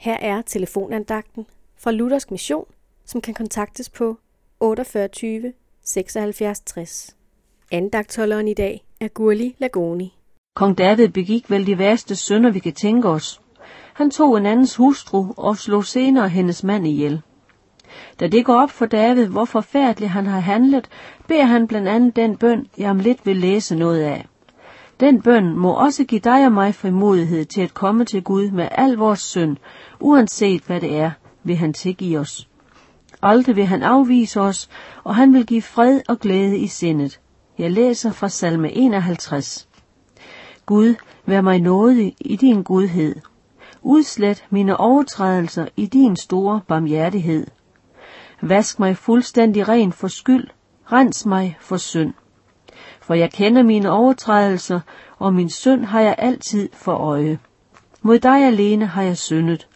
Her er telefonandagten fra Luthersk Mission, som kan kontaktes på 48 76 60. Andagtholderen i dag er Gurli Lagoni. Kong David begik vel de værste synder, vi kan tænke os. Han tog en andens hustru og slog senere hendes mand ihjel. Da det går op for David, hvor forfærdeligt han har handlet, beder han blandt andet den bøn, jeg om lidt vil læse noget af. Den bøn må også give dig og mig frimodighed til at komme til Gud med al vores synd, uanset hvad det er, vil han tilgive os. Aldrig vil han afvise os, og han vil give fred og glæde i sindet. Jeg læser fra salme 51. Gud, vær mig nådig i din godhed. Udslet mine overtrædelser i din store barmhjertighed. Vask mig fuldstændig ren for skyld, rens mig for synd. For jeg kender mine overtrædelser, og min synd har jeg altid for øje. Mod dig alene har jeg syndet.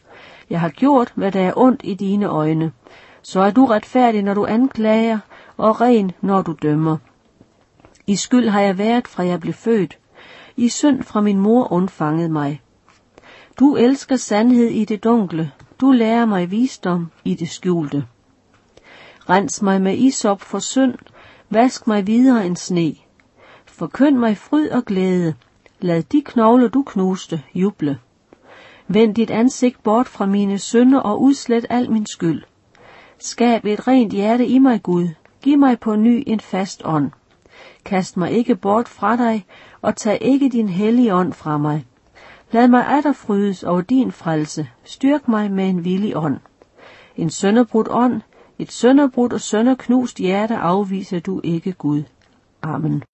Jeg har gjort, hvad der er ondt i dine øjne. Så er du retfærdig, når du anklager, og ren, når du dømmer. I skyld har jeg været, fra jeg blev født. I synd fra min mor undfangede mig. Du elsker sandhed i det dunkle. Du lærer mig visdom i det skjulte. Rens mig med isop for synd. Vask mig videre end sne. Forkynd mig fryd og glæde. Lad de knogler, du knuste, juble. Vend dit ansigt bort fra mine synder og udslet al min skyld. Skab et rent hjerte i mig, Gud. Giv mig på ny en fast ånd. Kast mig ikke bort fra dig, og tag ikke din hellige ånd fra mig. Lad mig atter frydes over din frelse. Styrk mig med en villig ånd. En sønderbrudt ånd, et sønderbrudt og sønderknust hjerte afviser du ikke, Gud. Amen.